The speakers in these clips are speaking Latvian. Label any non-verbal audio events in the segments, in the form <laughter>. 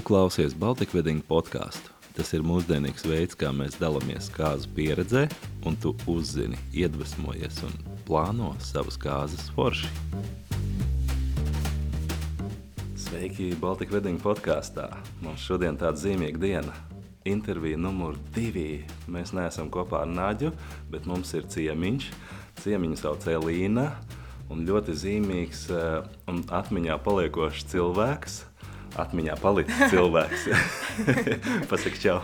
Tu klausies Baltic Wedding podkāstu. Tas ir mūsdienīgs veids, kā mēs dalāmies kāzu pieredzē, un tu uzzini, iedvesmojies un plāno savas kāzas forši. Sveiki, Baltic Wedding podkāstā. Mums šodien tāda zīmīga diena. Intervija numur divi. Mēs neesam kopā ar Nāģu, bet mums ir ciemiņš. Ciemiņu sauc Elīna un ļoti zīmīgs uh, un atmiņā paliekošs cilvēks. Atmiņā palicis cilvēks. <laughs> Pasaki, čau.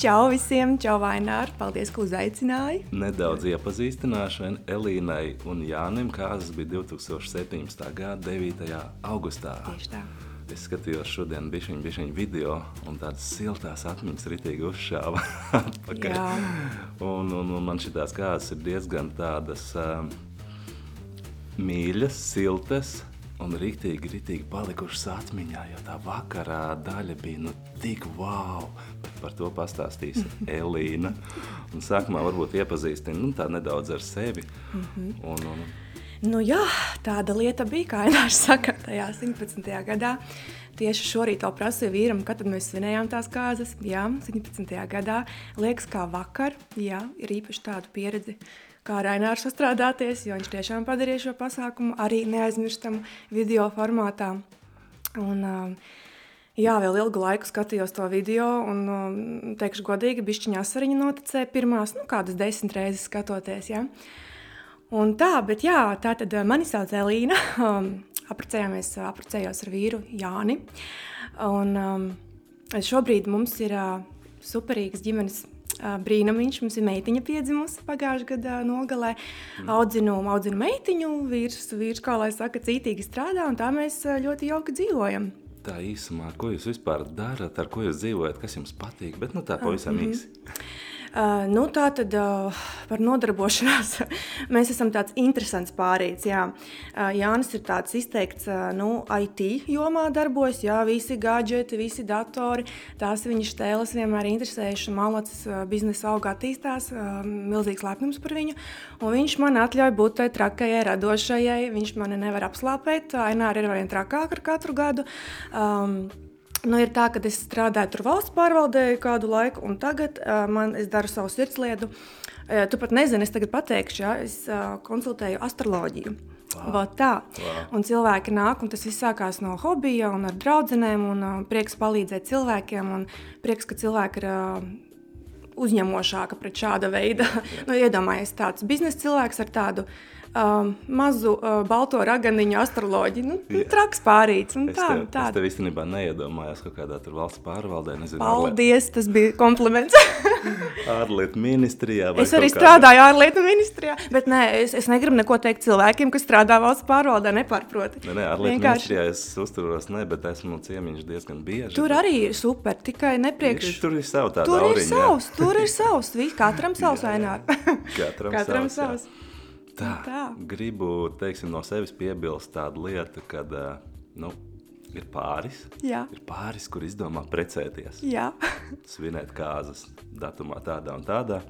Čau visiem, čau Vainār, paldies, ka uzaicināji. Nedaudz iepazīstināšu Elīnai un Jānim, kādas bija 2017. gada 9. augustā. Tieši tā. Es skatījos šodien bišķiņ, bišķiņ video, un tādas siltās atmiņas ritīgi uzšāva <laughs> atpakaļ. Un, un, un man šitās kādas ir diezgan tādas um, mīļas, siltas un rītīgi, rītīgi palikušas atmiņā, jo tā vakarā daļa bija nu tik wow, bet par to pastāstīs Elīna. Un sākumā varbūt iepazīstina nu, tā nedaudz ar sevi. Un, un, Nu jā, tāda lieta bija, kā Ainārs saka, tajā 17. gadā. Tieši šorīt vēl prasīja vīram, kad mēs svinējām tās kāzas. Jā, 17. gadā. Liekas, kā vakar, jā, ir īpaši tāda pieredze, kā ar Aināru sastrādāties, jo viņš tiešām padarīja šo pasākumu arī neaizmirstamu video formātā. Un, uh, Jā, vēl ilgu laiku skatījos to video, un, um, teikšu, godīgi, bišķiņā asariņa noticēja pirmās, nu, kādas desmit reizes skatoties. Ja? Un tā, bet jā, tā tad mani sauc Elīna. <laughs> Um, apprecējāmies, apprecējos ar vīru Jāni. Un um, šobrīd mums ir uh, superīgs ģimenes uh, brīnumiņš. Mums ir meitiņa piedzimusi pagājušā gada nogalē. Audzinu, audzinu meitiņu, vīrs, vīrs, kā lai saka, cītīgi strādā, un tā mēs ļoti jauki dzīvojam. tā īsumā, ko jūs vispār darat, ar ko jūs dzīvojat, kas jums patīk, bet nu, tā pavisam īsi. Uh, nu, tā tad uh, par nodarbošanās. <laughs> Mēs esam tāds interesants pārīts. Jā. Uh, Jānis ir tāds izteikts, uh, nu, IT jomā darbojas, jā, visi gadgeti, visi datori. Tās viņa stēles vienmēr interesējuši. Malacis uh, biznesa auga attīstās, uh, milzīgs lepnums par viņu. Un viņš man atļauj būt tai trakajai, radošajai. Viņš mani nevar apslāpēt. Aināri ir vien trakāk ar katru gadu. Um, Nu, ir tā, ka es strādāju tur valsts pārvaldē kādu laiku, un tagad uh, man, es daru savu sirdslietu. Uh, tu pat nezini, es tagad pateikšu, ja, es uh, konsultēju astroloģiju. Wow. Tā. Wow. Un cilvēki nāk, un tas viss sākās no hobija un ar draugiem. Uh, prieks palīdzēt cilvēkiem, un prieks, ka cilvēki ir uh, uzņemošāki pret šāda veida. <laughs> nu, Iedomājieties, tāds biznesa cilvēks ar tādu um, mazu uh, balto raganiņu astroloģiju. Nu, nu, traks pārīts. Es Tā, tev, tā. es tev īstenībā neiedomājos kaut kādā tur valsts pārvaldē, nezinu, Paldies, tas bija kompliments. <laughs> ārlietu- ministrijā. es arī kaut kādā- strādāju ārlietu ministrijā, bet nē, es, es negribu neko teikt cilvēkiem, kas strādā valsts pārvaldē, nepārproti. Nē, nē, ārlietu Vienkārši- ministrijā es uzturos, ne, bet esmu ciemiņš diezgan bieži. Tur arī ir super, tikai nepriekš. Ir- Tur ir savu tādu Tur ir auriņu, jā. savs, tur ir savs. vi- Katram <laughs> savs vaināk. Katram, Katram savs. savs. Tā, Tā. gribu teiksim, no sevis piebilst tādu lietu, ka nu, ir pāris. Jā. Ir pāris, kur izdomā precēties, Jā, <laughs> svinēt kāzas datumā tādā un tādā.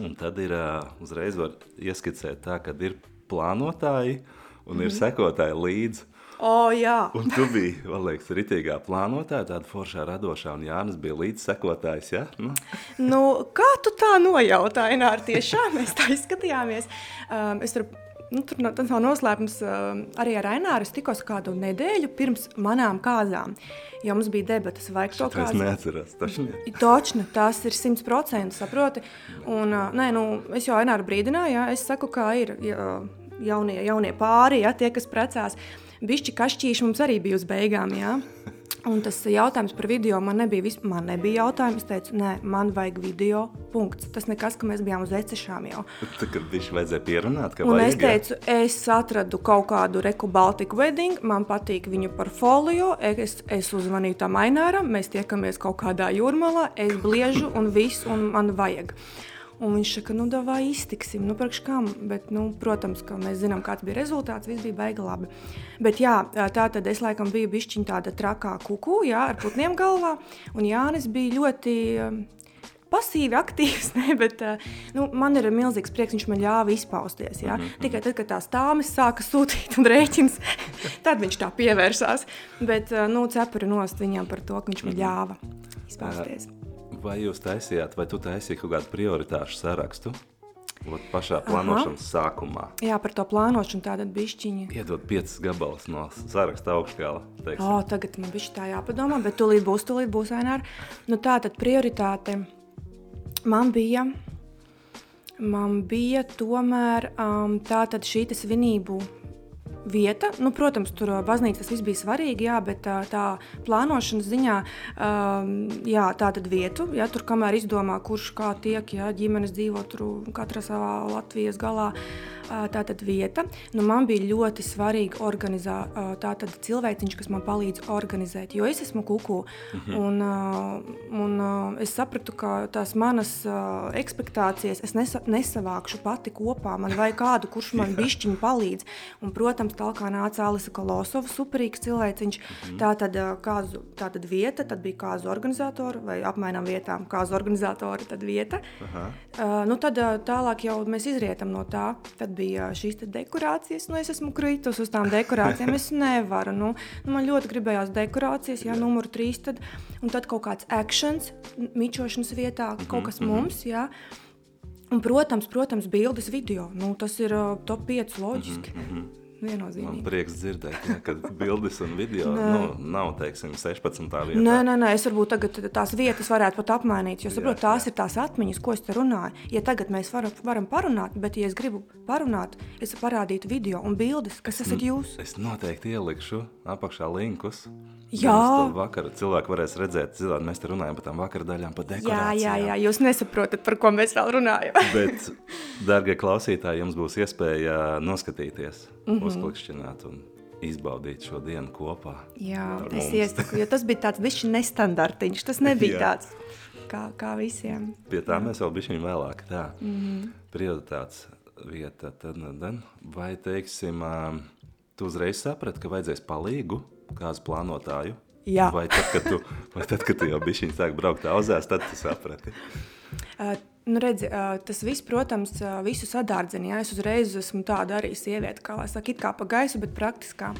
Un tad ir uh, uzreiz var ieskicēt tā, ka ir plānotāji un ir sekotāji līdzi. O, jā. Un tu biji, man liekas, ritīgā plānotāja, tāda foršā radošā, un Jānis bija līdzsekotājs, ja? Nu, Nu, kā tu tā nojautāji, Nār, tiešām mēs tā izskatījāmies. Um, es tur, nu, tur tas nav noslēpums um, arī ar Aināru. Es tikos kādu nedēļu pirms manām kāzām, jo mums bija debatas, vai to to es kāzu. neatceros, taču ne. Točni, tas ir 100%, saproti. Un, uh, nē, nu, es jau Aināru brīdināju, ja, es saku, kā ir ja, jaunie, jaunie pāri, ja, tie, kas precās. Bišķi kašķīši mums arī bija uz beigām, ja. Un tas jautājums par video man nebija, vis... man nebija jautājums. Es teicu, nē, man vajag video. Punkts. Tas nekas, ka mēs bijām uz ecešām jau. <laughs> Tad, viņš vajadzēja pierunāt, ka Un vajag, es teicu, es atradu kaut kādu Reku Baltiku wedding, man patīk viņu portfolio. Es, es uzvanīju tam Aināram, mēs tiekamies kaut kādā jūrmalā, es bliežu un viss, un man vajag. Un viņš saka, nu, vai iztiksim, nu, priekš kam. Bet, nu, protams, ka mēs zinām, kāds bija rezultāts. Viss bija baigi labi. Bet, jā, tā tad es laikam biju bišķiņa tāda trakā kuku, jā, ar putniem galvā. Un Jānis bija ļoti um, pasīvi aktīvs, <laughs> ne, bet uh, nu, man ir milzīgs prieks, viņš man ļāva izpausties. Ja? Mm -hmm. Tikai tad, kad tās tāmas sāka sūtīt un rēķins, <laughs> tad viņš tā pievērsās. Bet uh, nu, cepuri nost viņam par to, ka viņš man ļāva izpausties. Vai jūs taisījāt, vai tu taisīji kaut kādu prioritāšu sarakstu? Ot pašā plānošanas Aha. sākumā. Jā, par to plānošanu tāda bišķiņa. Iedod piecas gabalus no saraksta augšgala. O, tagad man bišķi tā jāpadomā, bet tūlīt būs, tūlīt būs, Ainēr. Nu tā tad prioritāte man bija, man bija tomēr um, tā tad šī svinību vieta. Nu, protams, tur baznīca tas viss bija svarīgi, jā, bet tā, tā plānošanas ziņā, um, jā, tā tad vietu, jā, tur kamēr izdomā, kurš kā tiek, jā, ģimenes dzīvo tur katra savā Latvijas galā. Uh, tātad vieta. Nu, man bija ļoti svarīgi organizēt tātad cilvēciņš, kas man palīdz organizēt, jo es esmu kuku. Mhm. Un, un es sapratu, ka tās manas ekspektācijas es nesa, nesavākšu pati kopā. Man vajag kādu, kurš man bišķiņu palīdz. Un, protams, tālāk nāca Alisa Kolosova, superīgs cilvēciņš. Mhm. Tātad, kāzu, tātad vieta, tad bija kāzu organizatori vai apmainām vietām kāzu organizatori, tad vieta. Aha. Uh, nu, tad tālāk jau mēs izrietam no tā. Tad bija šīs dekorācijas. Nu, es esmu kritus uz tām dekorācijām. Es nevaru. Nu, nu, man ļoti gribējās dekorācijas, jā, numur trīs. Tad, un tad kaut kāds akcents, mičošanas vietā, kaut kas mm -hmm. mums. Jā. Un, protams, protams, bildes, video. Nu, tas ir uh, top 5 loģiski. Mm -hmm. Viennozīmīgi. Man prieks dzirdēt, ja, ka bildes un video nu, nav teiksim, 16. vietā. Nē, nē, nē, es varbūt tagad tās vietas varētu pat apmainīt, jo saprotu, tās jā. ir tās atmiņas, ko es te runāju. Ja tagad mēs varam, varam parunāt, bet ja es gribu parunāt, es parādītu video un bildes, kas esat jūs. Es noteikti ielikšu apakšā linkus. Jā, vakar cilvēki varēs redzēt, zināt, mēs te runājam par tām vakar daļām, par dekorācijām. Jā, jā, jā, jūs nesaprotat, par ko mēs vēl runājam. <laughs> Bet, dārgie klausītāji, jums būs iespēja noskatīties, mm -hmm. uzklikšķināt un izbaudīt šo dienu kopā. Jā, es iesaku, jo tas bija tāds bišķi nestandartiņš, tas nebija tāds kā, kā visiem. Pie tā jā. mēs vēl bišķiņ vēlāk, tā. Mm -hmm. Prioritātes vieta, tad, tad, vai teiksim, tu uzreiz saprati, ka vajadzēs palīgu? Kāzu plānotāju? Jā. Vai tad, kad tu, tad, kad tu jau bišķiņ sāk braukt auzēs, tad tu saprati? Uh, Nu, redzi, tas viss, protams, visu sadārdzina. Ja? Es uzreiz esmu tāda arī sieviete, kā lai saka, it kā pa gaisu, bet praktiskā.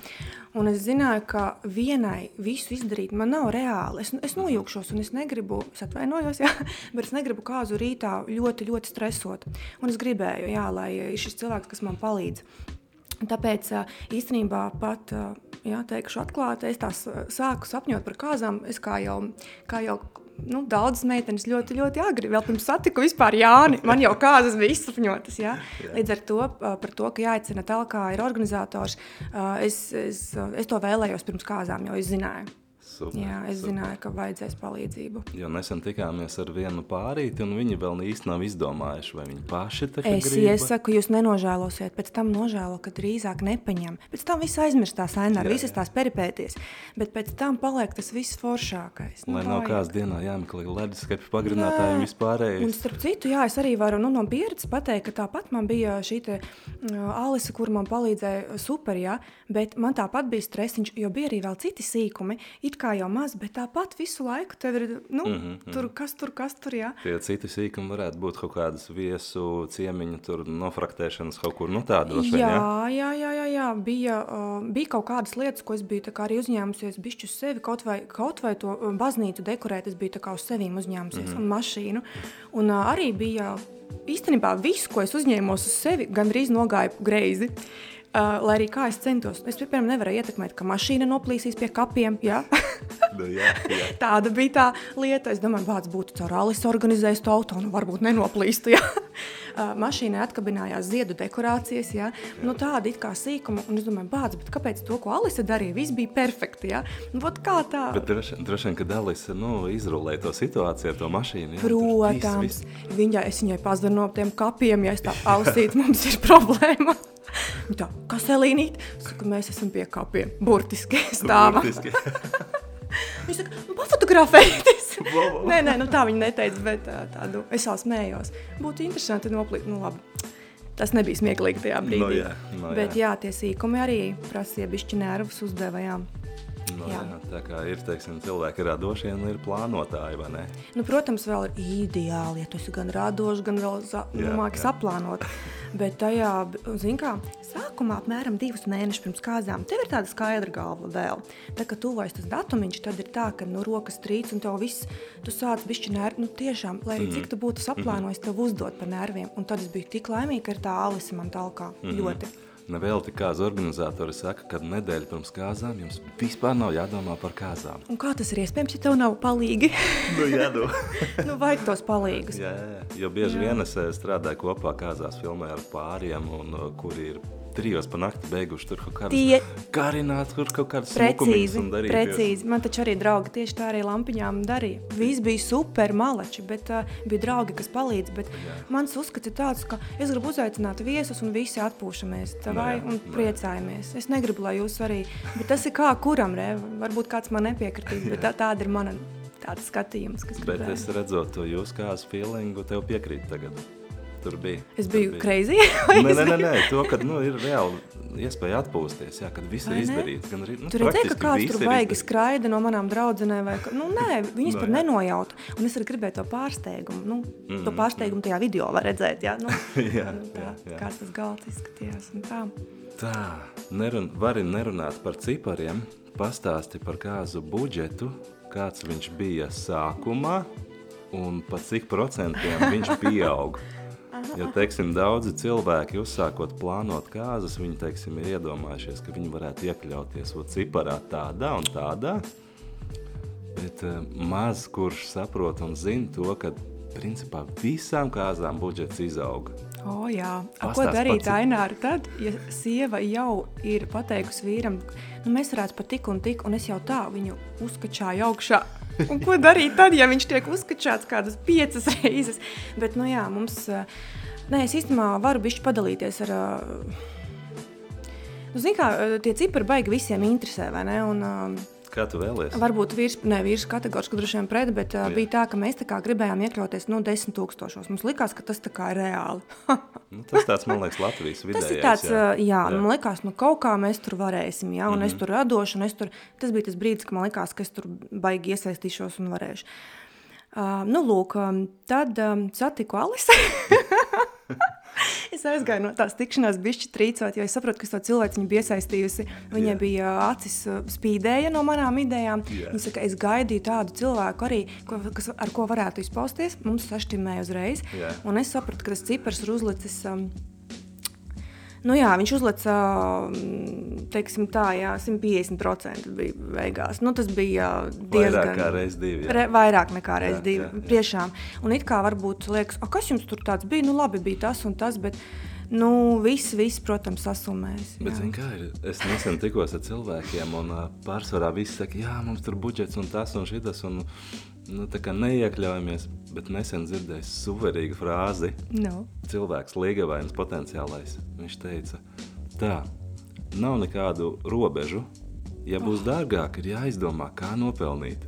Un es zināju, ka vienai visu izdarīt man nav reāli. Es, es nojūkšos, un es negribu, es atvainojos, jā, <laughs> bet es negribu kāzu rītā ļoti, ļoti stresot. Un es gribēju, jā, lai ir šis cilvēks, kas man palīdz. Tāpēc īstenībā pat jā, teikšu atklāti, es tās sāku sapņot par kāzām. Es kā jau, kā jau nu, daudzas meitenes ļoti, ļoti agri. Vēl pirms satiku vispār Jāni, man jau kāzas bija izsapņotas. Ja? Līdz ar to, par to, ka jāicina tālāk, kā ir organizators, es, es, es to vēlējos pirms kāzām, jo es zināju. Super, Jā, es super. zināju, ka vajadzēs palīdzību. Jo nesen tikāmies ar vienu pārīti, un viņi vēl īsti nav izdomājuši, vai viņi paši tā Es grib. iesaku, jūs nenožēlosiet, pēc tam nožēlo, ka drīzāk nepaņem. Pēc tam viss aizmirstās ainā, visas tās peripēties, bet pēc tam paliek tas viss foršākais. Nu, Lai nav kāds dienā jāmeklē leduskapi pagrinātājiem vispārējais. Un starp citu, jā, es arī varu nu, no pieredzes pateikt, ka tāpat man bija šī te Alisa, kur man palīdzēja super, jā, bet man tāpat bija stresiņš, jo bija arī vēl citi sīkumi, it kā jau maz, bet tāpat visu laiku tev ir, nu, mm -hmm. tur kas tur, kas tur, jā. Tie citi sīkumi varētu būt kaut kādas viesu ciemiņu, tur nofraktēšanas kaut kur, nu tāda droši vien, jā? Jā, jā, jā, jā, bija, uh, bija kaut kādas lietas, ko es biju tā kā arī uzņēmusies bišķi uz sevi, kaut vai, kaut vai to baznīcu dekorēt, es biju tā kā uz sevīm uzņēmusies, mm -hmm. un mašīnu, un uh, arī bija, īstenībā visu, ko es uzņēmos uz sevi, gandrīz nogāja greizi. Uh, lai arī kā es centos, es piemēram nevarēju ietekmēt, ka mašīna noplīsīs pie kapiem. Ja? <laughs> nu, jā, jā. Tāda bija tā lieta. Es domāju, kāds būtu caur Alisu organizējis to auto, nu varbūt nenoplīstu. Ja? <laughs> Uh, mašīnai atkabinājās ziedu dekorācijas, ja? nu, tāda it kā sīkuma. Un es domāju, bāc, kāpēc to, ko Alisa darīja, viss bija perfekti. Ja? Nu, kā tā? Bet droši, vien, kad Alisa nu, izrulēja to situāciju ar to mašīnu. Ja? Protams, viss, viss. Viņa, es viņai pazudinu no tiem kapiem, ja es tā ausīt, mums ir problēma. <laughs> <laughs> Tā, kas Elīnīt? Saka, mēs esam pie kapiem. Burtiski <laughs> stāvam. Burtiski. <laughs> Viņš saka, nu, pafotografējieties. nē, nē, nu, tā viņa neteica, bet tādu es jau smējos. Būtu interesanti noplīt, nu labi. Tas nebija smieklīgi tajā brīdī. No, jā, no, jā. Bet jā, tie sīkumi arī prasīja bišķi nervus uzdevējām. No, Jā. jā, tā kā ir teiksim, cilvēki radošie un ir plānotāji, vai ne? Nu, protams, vēl ir ideāli, ja tu esi gan radošs, gan vēl nu, jā. saplānot. Bet tajā, zin kā, sākumā apmēram divus mēnešus pirms kāzām, tev ir tāda skaidra galva vēl. Tā kā tuvojas tas datumiņš, tad ir tā, ka nu, rokas trīc un tev viss, tu sāc bišķi nervi, nu tiešām, lai arī Mhm. cik tu būtu saplānojis, tev uzdot par nerviem. Un tad es biju tik laimīga, ka ir tā Alise man talkā Mhm. ļoti. Nevēl tik kāds organizatori saka, ka nedēļa pirms kāzām jums vispār nav jādomā par kāzām. Un kā tas ir iespējams, ja tev nav palīgi? <laughs> Nu, jādo. <laughs> nu, vajag tos palīgus. jā, jā, jo bieži Jā. vien es eh, strādāju kopā kāzās filmē ar pāriem, un, uh, kuri ir trijos pa nakti beiguši tur kaut kādas Tie- karināt, kur kaut kādas smukumiņas Precīzi, un darīt. precīzi. Man taču arī draugi tieši tā arī lampiņām darīja. Viss bija super malači, bet uh, bija draugi, kas palīdz. Bet mans uzskats ir tāds, ka es gribu uzaicināt viesus un visi atpūšamies tā Nu vai jā, un jā. priecājamies. Es negribu, lai jūs arī, bet tas ir kā kuram, re? varbūt kāds man nepiekritīs, bet tā, tāda ir mana tāds skatījums, kas Bet gribēja. es redzot to jūsu kāzu feelingu, tev piekrīt tagad. Tur bija. Es biju crazy. Nē, nē, nē, nē, to, ka nu, ir reāli iespēja atpūsties, jā, kad viss ir izdarīts. Gan arī, nu, Tur redzēja, ka kāds tur baigi skraida no manām draudzenēm. Vai, ka- nu, nē, viņas <laughs> Nu, par nenojautu. Un es arī gribēju to pārsteigumu. Nu, mm -hmm. To pārsteigumu tajā video var redzēt. Jā, nu, <laughs> Jā, nu, tā, jā, jā. Kāds tas galds izskatījās. un Tā. Tā, nerun, vari nerunāt par cipariem, pastāsti par kāzu budžetu, kāds viņš bija sākumā un pa cik procentiem viņš <laughs> pieaug. Jo, teiksim, daudzi cilvēki, uzsākot plānot kāzas, viņi, teiksim, ir iedomājušies, ka viņi varētu iekļauties ciparā tādā un tādā, bet uh, maz kurš saprot un zina to, ka, principā, visām kāzām budžets izauga. O, jā, A, ko darīt Aināra tad, ja sieva jau ir pateikusi vīram, nu mēs varētu pat tik un tik, un es jau tā viņu uzkačāju augšā. Un ko darīt tad, ja viņš tiek uzkačāts kādas piecas reizes? Bet, nu jā, mums, eh, nē, es īstenībā varu bišķi padalīties ar, eh, nu, zin kā, eh, tie cipari baigi visiem interesē, vai ne? Un, Kā tu vēlies? Varbūt vīrs, ne vīrs kategoriski droši vien pret, bet uh, bija tā, ka mēs tā kā gribējām iekļauties no desmit tūkstošos. Mums likās, ka tas tā kā ir reāli. <laughs> Nu, tas tāds, man liekas, Latvijas vidējais. Tas ir tāds, jā, jā, jā. Jā. man liekas, nu kaut kā mēs tur varēsim, jā, un mm -hmm. es tur radošu, un es tur, tas bija tas brīdis, kad man likās, ka es tur baigi iesaistīšos un varēšu. Uh, nu, lūk, tad um, satiku Alisi. <laughs> <laughs> es aizgāju no tās tikšanās, bišķi trīcot, jo es saprotu, ka to cilvēku viņu bija iesaistījusi. Viņai Jā. bija acis uh, spīdēja no manām idejām. Jā. Viņa saka, es gaidīju tādu cilvēku arī, ko, kas, ar ko varētu izpausties. Mums sašķimēja uzreiz. Jā. Un es sapratu, ka tas cipars ir uzlicis. Um, Nu jā, viņš uzlica mm, teiksim, tā, jā, 150% bija beigās. Nu, tas bija diezgan Vairāk kā reiz divi. Re, vairāk nekā reiz Jā, divi. jā, jā. Tiešām. Un it kā varbūt liekas, "A, kas jums tur tāds bija? Nu, labi, bija tas un tas, bet nu, viss, viss, protams, sasumēs. Bet, zin, kā ir? Es nesen tikos ar cilvēkiem, un uh, pārsvarā visi saka, jā, mums tur budžets un tas un šis. Un, nu, tā kā neiekļaujamies, bet nesen dzirdēju suverīgu frāzi. Nu. Cilvēks līgavains potenciālais. Viņš teica, tā, nav nekādu robežu. Ja būs Oh. dārgāk, ir jāizdomā, kā nopelnīt.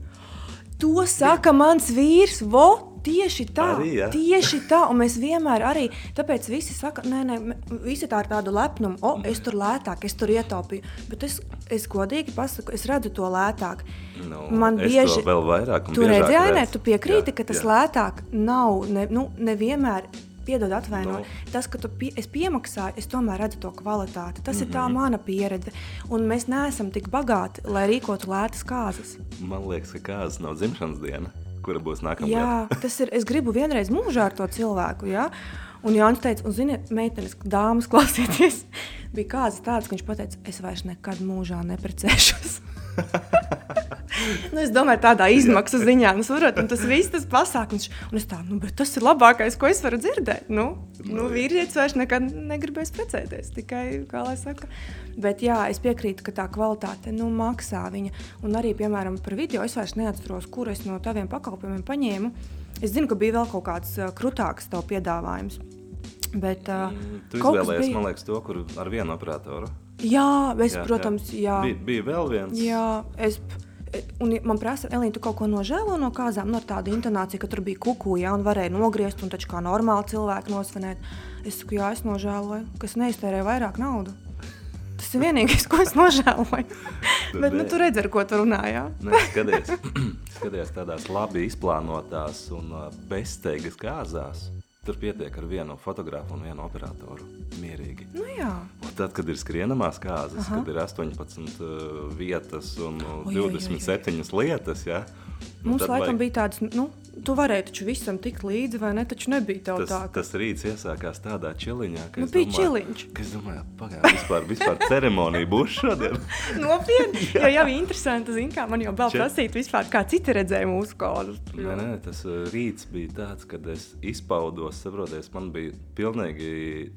To saka mans vīrs. Vo, tieši tā, Arī, ja? tieši tā. Un mēs vienmēr arī, tāpēc visi saka, nē, nē, visi tā ir tāda lepnuma, o, es tur lētāk, es tur ietaupīju. Bet es, es godīgi pasaku, es redzu to lētāk. Nu, Man bieži, to vēl vairāk tu redzi, Ainē, redzu. tu piekrīti, Jā, ka tas jā. lētāk nav, ne, nu, nevienmēr. Piedod. Nu. No. Tas, ka tu pie, es piemaksāju, es tomēr redzu to kvalitāti. Tas mm -hmm. ir Mhm. tā mana pieredze. Un mēs neesam tik bagāti, lai rīkotu lētas kārtas. Man liekas, ka kāds nav dzimšanas diena, kura būs nākamā Jā, <laughs> tas ir. Es gribu vienreiz mūžā ar to cilvēku. Ja? Un Jānis teica, un ziniet, meitenes, dāmas, <laughs> klausieties, bija kāds tāds, ka viņš teica, es vairs nekad mūžā neprecēšos. <laughs> <laughs> nu, es domāju, tādā izmaksu ziņā, nu, saprot, un tas viss tas pasākums. Un es tādu, nu, bet tas ir labākais, ko es varu dzirdēt. Nu, nu vīrietis vairs nekad negribēs precēties, tikai, kā lai saka. Bet jā, es piekrītu, ka tā kvalitāte nu, maksā viņa. Un arī, piemēram, par video es vairs neatceros, kur es no taviem pakalpojumiem paņēmu. Es zinu, ka bija vēl kaut kāds krutāks tev piedāvājums. Bet, uh, Tu izvēlējies, bija- man liekas, to, kur ar vienu operatoru. Jā, es, jā, protams, jā. jā. Bija, bija vēl viens. Jā, es. Un man prasa, Elīna, tu kaut ko nožēlo no kāzām, no tāda intonācija, ka tur bija kuku, ja, un varēja nogriezt, un taču kā normāli cilvēki nosvinēt. Es saku, jā, es nožēloju, ka es neiztērēju vairāk naudas. Tas ir vienīgais, ko es nožēloju. Bet nu, tu redzi, ar ko tu runā. Nē, skaties, <clears throat> skaties tādās labi izplānotās un uh, bezsteigas kāzās. Tur pietiek ar vienu fotografu un vienu operatoru. Mierīgi. Nu, jā. Un tad, kad ir skrienamās kārtas, Aha. kad ir 18 uh, vietas un uh, Oi, oi, oi, oi. 27 lietas, ja, nu, Mums laikam vajag- bija tāds, nu, tu varēji taču visam tikt līdzi, vai ne? Taču nebija tev tas, tā, ka tas rīts iesākās tādā čiliņā, ka Nu, bija domāju, čiliņš. ka es domāju, pagaidi, vispār, vispār ceremonija būs šodien. <laughs> nopietni. <laughs> jo jau ir interesanti, zin, kā man jau vēl Čet- prasīt vispār, kā citi redzēja mūsu kādus. Nē, nē, tas uh, rīts bija tāds, kad es izpaudos, saproties, man bija pilnīgi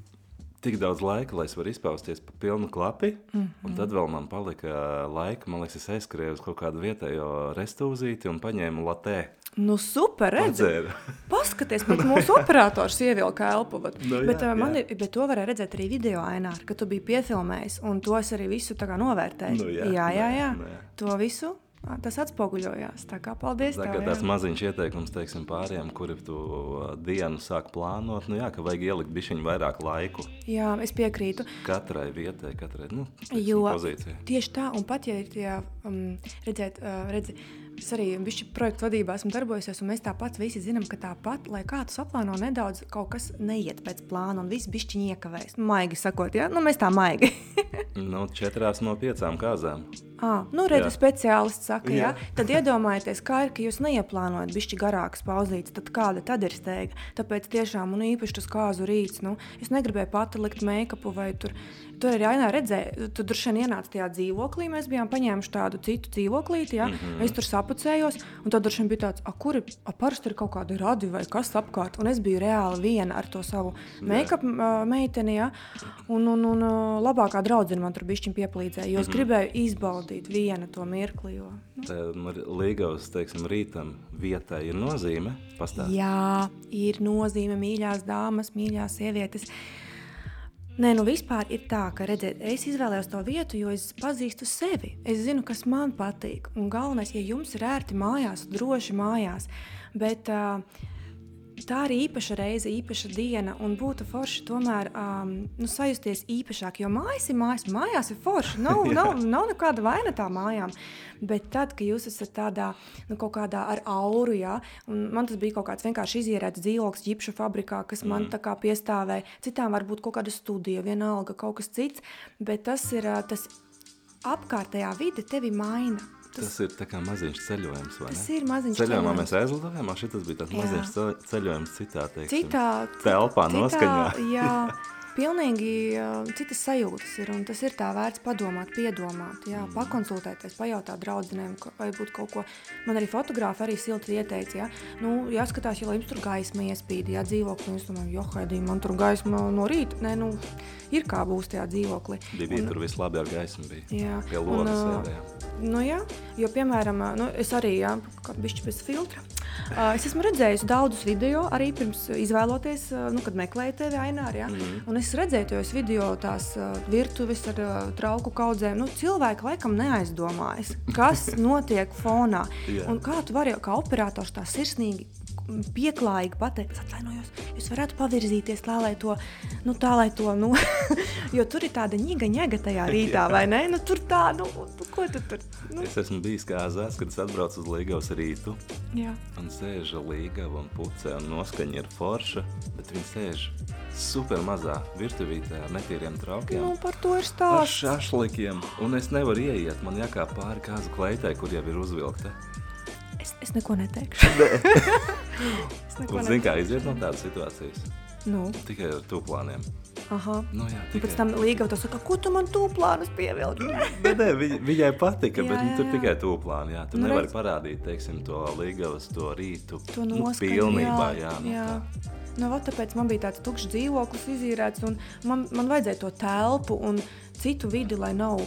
tik daudz laika, lai es varu izpausties pa pilnu klapi. Mm -hmm. Un tad vēl man palika laika, man liekas, es aizskrēju uz kaut kādu vietējo restūzīti un paņēmu latē. Nu, super. Padzēru. <laughs> Paskaties, pat mūsu operators ievilka elpu. Bet, Nu, jā, bet, man, jā. ir- bet to varēja redzēt arī video ainā, ka tu biji piefilmējis, un to es arī visu kā novērtēju. Nu, jā, jā, jā, nē, jā. nē. To visu tas atspoguļojās. Paldies Tā kā tāds maziņš ieteikums teiksim, pāriem, kuri tu uh, dienu sāk plānot, nu jā, ka vajag ielikt bišķiņu vairāk laiku Jā, es piekrītu. katrai vietai, katrai nu, teiksim, pozīcijai. tieši tā, un pat ja ir tie, um, redzēt, uh, redzi, es arī bišķi projektu vadībā esmu darbojusies, un mēs tāpat visi zinām, ka tāpat, lai kā tu saplāno nedaudz, kaut kas neiet pēc plāna, un viss bišķiņi iekavēs. Maigi sakot, jā, nu mēs tā maigi. <laughs> Nu, četrās no piecām kāzām. À, nu, redzi, Jā. speciālists saka, jā. Jā. Tad iedomājieties, kā ir, ka jūs neieplānojat bišķi garākas pauzītes, tad kāda tad ir steiga. Tāpēc tiešām, un īpaši tas kāzu rīts, nu, es negribēju pati likt make-upu vai tur. Tur arī ainā redzēja, tu droši vien ienāca tajā dzīvoklī. Mēs bijām paņēmuši tādu citu dzīvoklīti, ja? mm -hmm. es tur sapucējos. Un tad vien bija tāds, kur ir, parasti ir kaut kādi radi vai kas apkārt. Un es biju reāli viena ar to savu make-up uh, meiteni, ja? un, un, un labākā draudzene man tur bišķiņ pieplīdzēja, jo es gribēju izbaudīt viena to mirkli. Jo, nu, Līgavas, teiksim, rītam vietai ir nozīme. Pastāv. Jā, ir nozīme mīļās dāmas, mīļās sievietes. Nē, nu vispār ir tā, ka redziet, es izvēlējos to vietu, jo es pazīstu sevi. Es zinu, kas man patīk. Un galvenais, ja jums ir ērti mājās, droši mājās. Bet uh, tā ir īpaša reize, īpaša diena, un būtu forši tomēr um, nu, sajusties īpašāk. Jo mājas ir mājas, mājās ir forši. Nav, <laughs> nav, nav nekāda vaina tā mājām. Bet tad, kad jūs esat tādā nu, kaut kādā ar auru, ja, un man tas bija kaut kāds vienkārši izierēts dzīvoklis, ģipšu fabrikā, kas man tā kā piestāvēja. Citām varbūt kaut kāda studija, vienalga kaut kas cits, bet tas ir ā, tas apkārtējā vide tevi maina. Tas, Tas ir tā kā maziņš ceļojums. vai Tas ne? ir maziņš ceļojumā. ceļojums. Mēs aizlidojām, šis bija tāds maziņš ce- ceļojums citā, teiksim, citā telpā citā- noskaņā. Jā, <laughs> pilnīgi uh, citas sajūtas ir. Un tas ir tā vērts padomāt, piedomāt, jā, Mm. pakonsultēties, pajautāt draudzenēm, ka- vai būtu kaut ko. Man arī fotogrāfi arī silti ieteica, ja nu, jāskatās, lai jums tur gaisma iespīd, ja dzīvoklī, un es domāju, jo, haidī, man tur gaisma no rīta, nē, nu, ir kā būs tajā dzīvoklī. Bija tur viss labi ar gaismu. Bija. Jā, Pie un, logas ā, sēdējām. Nu, jā, jo, piemēram, nu, es arī jā, bišķi bez filtra. Es esmu redzējis daudzus video, arī pirms izvēloties, nu, kad meklēju tevi ainā. Ja? Mm. Un es redzēju tos video, tās virtuves ar trauku kaudzēm. Nu, cilvēki laikam neaizdomājas, kas <laughs> notiek fonā. Un kā tu vari kā operators tā sirsnīgi. Pieklājīgi pateikt, atvainojos, jūs varētu pavirzīties tā, lai to, nu, tā, lai to, nu, <laughs> jo tur ir tāda ņiga, ņega tajā rītā, vai ne? Nu, tur tā, nu, nu, ko tu tur, nu, Es esmu bijis kāzās, kad es atbraucu uz Līgavas rītu. jā. Un sēž līgava un pucē, un noskaņa ir forša, bet viņi sēž super mazā virtuvītē ar netīriem traukiem. Nu, par to ir Ar stāsts. šašlikiem, un es nevaru ieiet. Man jākāp pāri kāzu kleitai, kur jau ir uzvilkta. Es, es neko neteikšu. <laughs> es neko Un zini, kā iziet no tādas situācijas? Nu, Tikai ar tūplāniem. aha. Nu, jā, tikai. pēc tam līga to saka, ko tu man tu plānus pievilki? Bet, nē, viņ, viņai patika, Jā, bet jā, jā, tur tikai tūplāni. Jā, tu Nu, nu, nevari redz. parādīt, teiksim, to līgavas, to rītu. To nu, noskaņu, pilnībā, jā. jā, nu, jā. tā. Nu, vat tāpēc man bija tāds tukšs dzīvoklis izīrēts, un man, man vajadzēja to telpu un citu vidi, lai nav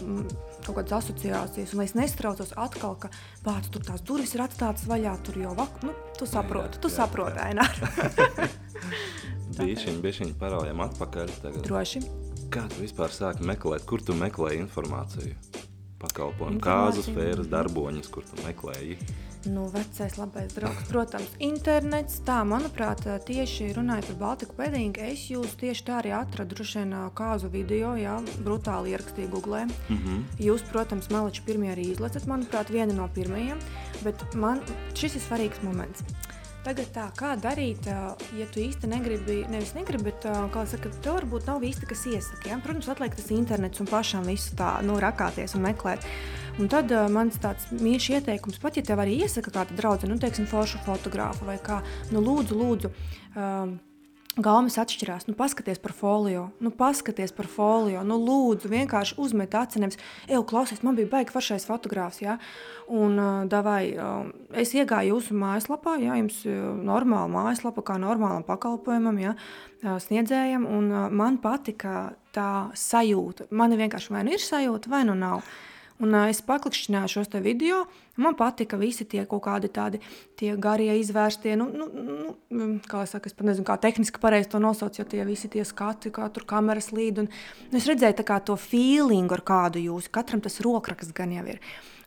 kaut kādas asociācijas. Un lai es nestraucos atkal, ka pats tur tās durvis ir atstātas vaļā, tur jau vak... nu, tu saproti, tu jā, saproti, jā. Ainēr. <laughs> Bišķiņ, bišķiņ paraujam atpakaļ tagad. Droši. Kā tu vispār sāki meklēt, kur tu meklēji informāciju? pakalpojumu, kāzu sfēras darboņus, kur tu meklēji? Nu, vecais labais draugs, protams, internets. Tā, manuprāt, tieši runājot par Baltiku pēdīgu, es jūs tieši tā arī atradu vien kāzu video, jā, brutāli ierakstīju Google. Mm -hmm. Jūs, protams, Meliči pirmie arī izlacat, manuprāt, viena no pirmajiem, bet man šis ir svarīgs moments. Tagad tā, kā darīt, ja tu īsti negribi, nevis negribi, bet kā saka, tev varbūt nav īsti kas iesaka. Ja? Protams, atliek tas internets un pašam visu tā nu, rakāties un meklēt. Un tad uh, mans tāds mīļš ieteikums, pat ja tev arī iesaka kāda draudzene, nu, teiksim, foršu fotografu vai kā, nu, lūdzu, lūdzu. Uh, Gaumas atšķirās. Nu, paskaties par folio, nu, paskaties par folio. Nu, lūdzu, vienkārši uzmet acis. Nevis, ej, klausies, man bija baigi foršais fotogrāfs. Ja? Un, uh, davai, uh, es iegāju jūsu mājaslapā, ja jums ir normāla mājaslapa, kā normālam pakalpojumam, ja, sniedzējam. Un, uh, man patika tā sajūta. Man vienkārši vai nu ir sajūta, vai nu nav. Un, uh, es paklikšķināju šos video. Man patika visi tie kaut kādi tādi garie, izvērstie, nu, nu, nu, mm, kā es saku, es pat nezinu, kā tehniski pareizi to nosaukt, jo tie visi tie skati, kā tur kameras līd. Un, nu, es redzēju kā, to feelingu, ar kādu jūs, katram tas rokraksts gan jau ir.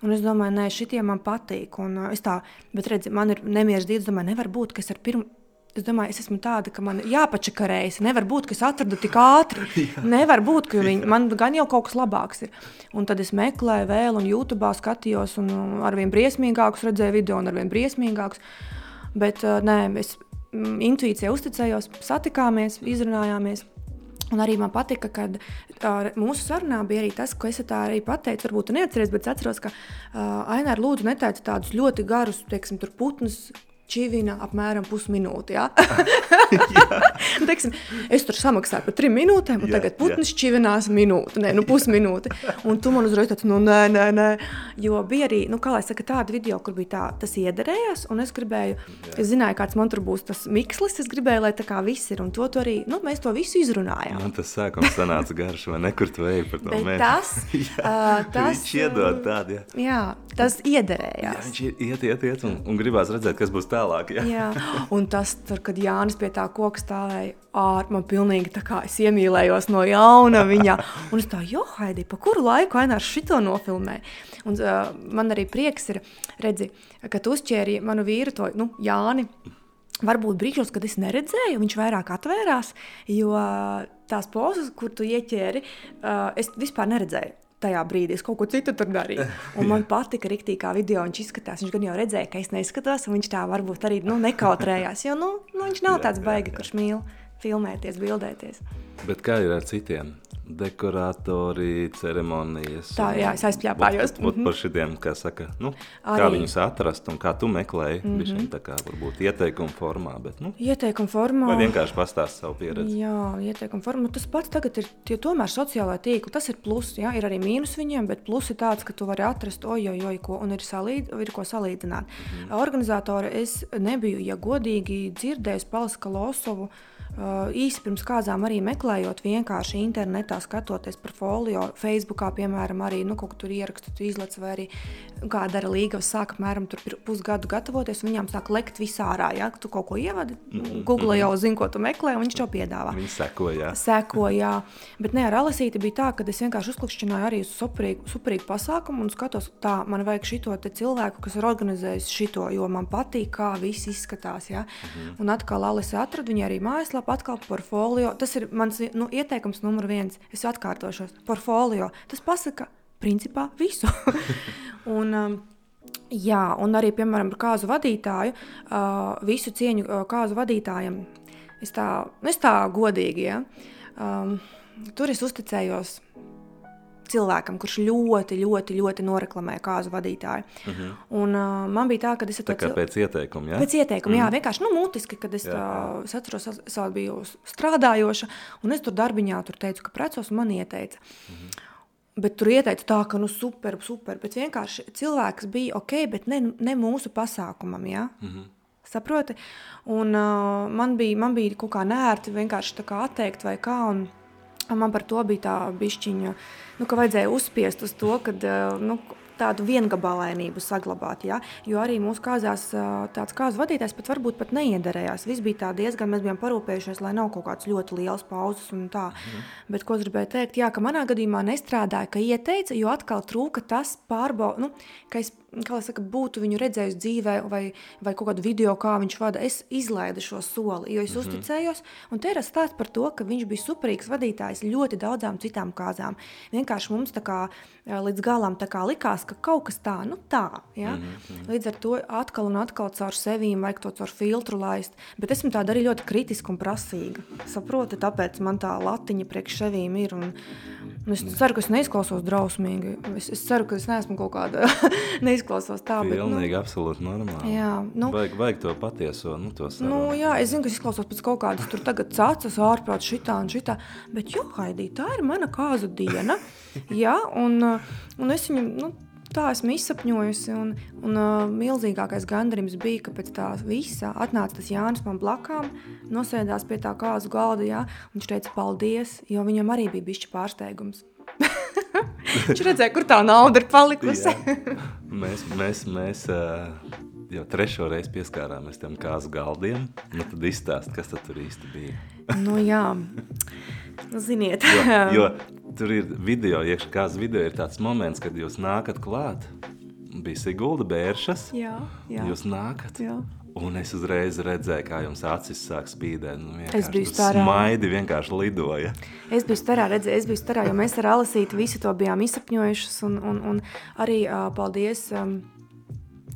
Un es domāju, nē, šitie man patīk. Un, uh, tā, bet redzi, man ir nemieris dievs, domāju, nevar būt, ka es ar pirmo Es domāju, es esmu tāda, ka man jāpačakarējas. Nevar būt, ka es atradu tik ātri. <laughs> Nevar būt, ka viņi, man gan jau kaut kas labāks ir. Un tad es meklēju vēl, un YouTube skatījos, un arvien briesmīgākus redzēju video, un arvien briesmīgākus. Bet nē, es mm, intuīcijai uzticējos, satikāmies, izrunājāmies. Un arī man patika, ka uh, mūsu sarunā bija arī tas, ko es tā arī pateicu. Varbūt tu neatceries, bet es atceros, ka uh, Aināra lūdzu neteica tādus ļoti garus, teiksim, putnus čivina apmēram pusminūti. Ja? <laughs> <laughs> Teiksim, es tur samaksāju par trim minūtēm, un jā, tagad putns jā. čivinās minūti, ne, nu pusminūti. Un tu man uzreiz tāds, nu nē, nē, nē. Jo bija arī, nu kā lai saka, tāda video, kur bija tā, tas iederējās, un es gribēju, jā. es zināju, kāds man tur būs tas mikslis, es gribēju, lai tā kā viss ir, un to, to arī, nu mēs to visu izrunājām. Man tas sākums sanāca garš, vai nekur tu eji par to mēnesi. Tas, <laughs> jā, uh, tas, iedod tādu, jā. Jā, tas iederējās. Jā, viņš iet, iet, iet, un, un gribās redzēt, kas būs tālāk, jā. jā. Un tas, tur, kad Jānis pie tā koka stāvēja, ār, man pilnīgi tā kā es iemīlējos no jauna viņā. Un es tā, jo, Haidī, pa kuru laiku Ainārs šito nofilmē? Un uh, man arī prieks ir, redzi, ka tu uzķēri manu vīru to, nu, Jāni. Varbūt brīžos, kad es neredzēju, viņš vairāk atvērās, jo tās pozas, kur tu ieķēri, uh, es vispār neredzēju tajā brīdī. Es kaut ko citu tur darīju. Un man <laughs> patika rīktī, kā video viņš izskatās. Viņš gan jau redzēja, ka es neskatos, un viņš tā varbūt arī nu, nekautrējās. Jo nu, nu, viņš nav tāds baigi, kurš mīl filmēties, bildēties. Bet kā ir ar citiem? dekoratori, ceremonijas. Tā, jā, es aizpļāpājos. Ot, ot, par šitiem, kā saka, nu, Arī. kā viņus atrast un kā tu meklēji, mm -hmm. bišķiņ tā kā varbūt ieteikuma formā, bet, nu. Ieteikuma formā. Vai vienkārši pastāst savu pieredzi. Jā, ieteikuma formā. Tas pats tagad ir, tie tomēr sociālā tīkla, tas ir plus, jā, ir arī mīnus viņiem, bet plus ir tāds, ka tu vari atrast, oj, oj, ko, un ir, salīd, ir ko salīdzināt. Mm -hmm. Organizatori es nebiju, ja godīgi dzirdējis Palska Losovu, īsi pirms kāzām arī meklējot, vienkārši internetā skatoties par folio, Facebookā, piemēram, arī nu, kaut kur ierakstu, tu izlaiž, vai arī kā dara līgavas, sāk apmēram pusgadu gatavoties, un viņām sāk lekt visā ārā. Ja? Tu kaut ko ievadi, mm -hmm. Google jau zina, ko tu meklē, un viņš to piedāvā. Viņi seko, jā. Seko, jā. Bet ne ar Alisīti bija tā, ka es vienkārši uzklikšķināju arī uz superīgu, superīgu pasākumu un skatos, tā man vajag šito cilvēku, kas ir organizējis šito, jo man patīk, kā viss izskatās. Ja? Mm -hmm. Un atkal Alisa atrada viņa arī mājaslapā lapā atkal portfolio. Tas ir mans nu, ieteikums numur viens. Es atkārtošos. Portfolio. Tas pasaka principā visu. <laughs> un, um, jā, un arī, piemēram, par kāzu vadītāju, uh, visu cieņu uh, kāzu vadītājam. Es tā, es tā godīgi, ja. um, tur es uzticējos cilvēkam, kurš ļoti, ļoti, ļoti noreklamē kāzu vadītāju. Uh mhm. -huh. Un, uh, man bija tā, ka es to cil... pēc ieteikuma. Ja? Pēc ieteikuma, mm. jā, mhm. vienkārši nu, mutiski, kad es, jā, jā. es atceros, es, es biju strādājoša, un es tur darbiņā tur teicu, ka precos, un man ieteica. Mm -hmm. Bet tur ieteica tā, ka nu super, super, bet vienkārši cilvēks bija ok, bet ne, ne mūsu pasākumam, ja? Mm -hmm. Saproti? Un uh, man, bija, man bija kaut kā nērti vienkārši tā kā atteikt vai kā, un, Man par to bija tā bišķiņa, nu, ka vajadzēja uzspiest uz to, ka, nu, tādu viengabalainību saglabāt. Ja? Jo arī mūsu kāzās tāds kāzu vadītājs pat varbūt pat neiederējās. Viss bija tā diezgan, mēs bijām parūpējušies, lai nav kaut kāds ļoti liels pauzes un tā. Mm. Bet ko es gribēju teikt, jā, ka manā gadījumā nestrādāja, ka ieteica, jo atkal trūka tas pārbaudas, nu, ka es saka, būtu viņu redzējis dzīvē, vai, vai kaut kādu video, kā viņš vada, es izlaidu šo soli, jo es mm -hmm. uzticējos. Un te ir stāsts par to, ka viņš bija superīgs vadītājs ļoti daudzām citām kāzām. Vienkārši mums tā kā līdz galam tā kā likās, ka kaut kas tā, nu tā. Ja? Mm -hmm. Līdz ar to atkal un atkal caur sevīm vajag to caur filtru laist. Bet esmu tāda arī ļoti kritiska un prasīga. Saproti, tāpēc man tā latiņa priekš sevīm ir. Un es ceru, ka es neizklausos drausmīgi. Es, es ceru, ka es neesmu kaut kāda <laughs> neizklausos tā. Pilnīgi, bet, nu, absolūti normāli. Jā, nu, vajag, vajag to patieso, nu, to savu. Nu, jā, es zinu, ka es izklausos pēc kaut kādas tur tagad cacas ārprāt šitā un šitā, bet jo, Haidī, tā ir mana kāzu diena, <laughs> jā, un, un es viņu, nu, tā esmu izsapņojusi. Un, un uh, milzīgākais gandarījums bija, ka pēc tā visa atnāca tas Jānis man blakām, nosēdās pie tā kāzu galda. Jā, viņš teica, paldies, jo viņam arī bija bijis pārsteigums. <laughs> Viņš redzēja, kur tā nauda ir palikusi. mēs mēs, mēs uh, jau trešo reizi pieskārāmies tam kāzu galdiem. Nu, tad izstāst, kas tad tur īsti bija. nu, jā, nu, ziniet. jo, jo tur ir video, iekšā kāzu video ir tāds moments, kad jūs nākat klāt. Bija Sigulda Bēršas. Jā, jā. Jūs nākat. Jā. Un es uzreiz redzēju, kā jums acis sāk spīdēt. Nu, es biju starā. Smaidi vienkārši lidoja. Es biju starā, redzēju, es biju starā, jo mēs ar Alasīti visu to bijām izsapņojušas. Un, un, un arī uh, paldies um,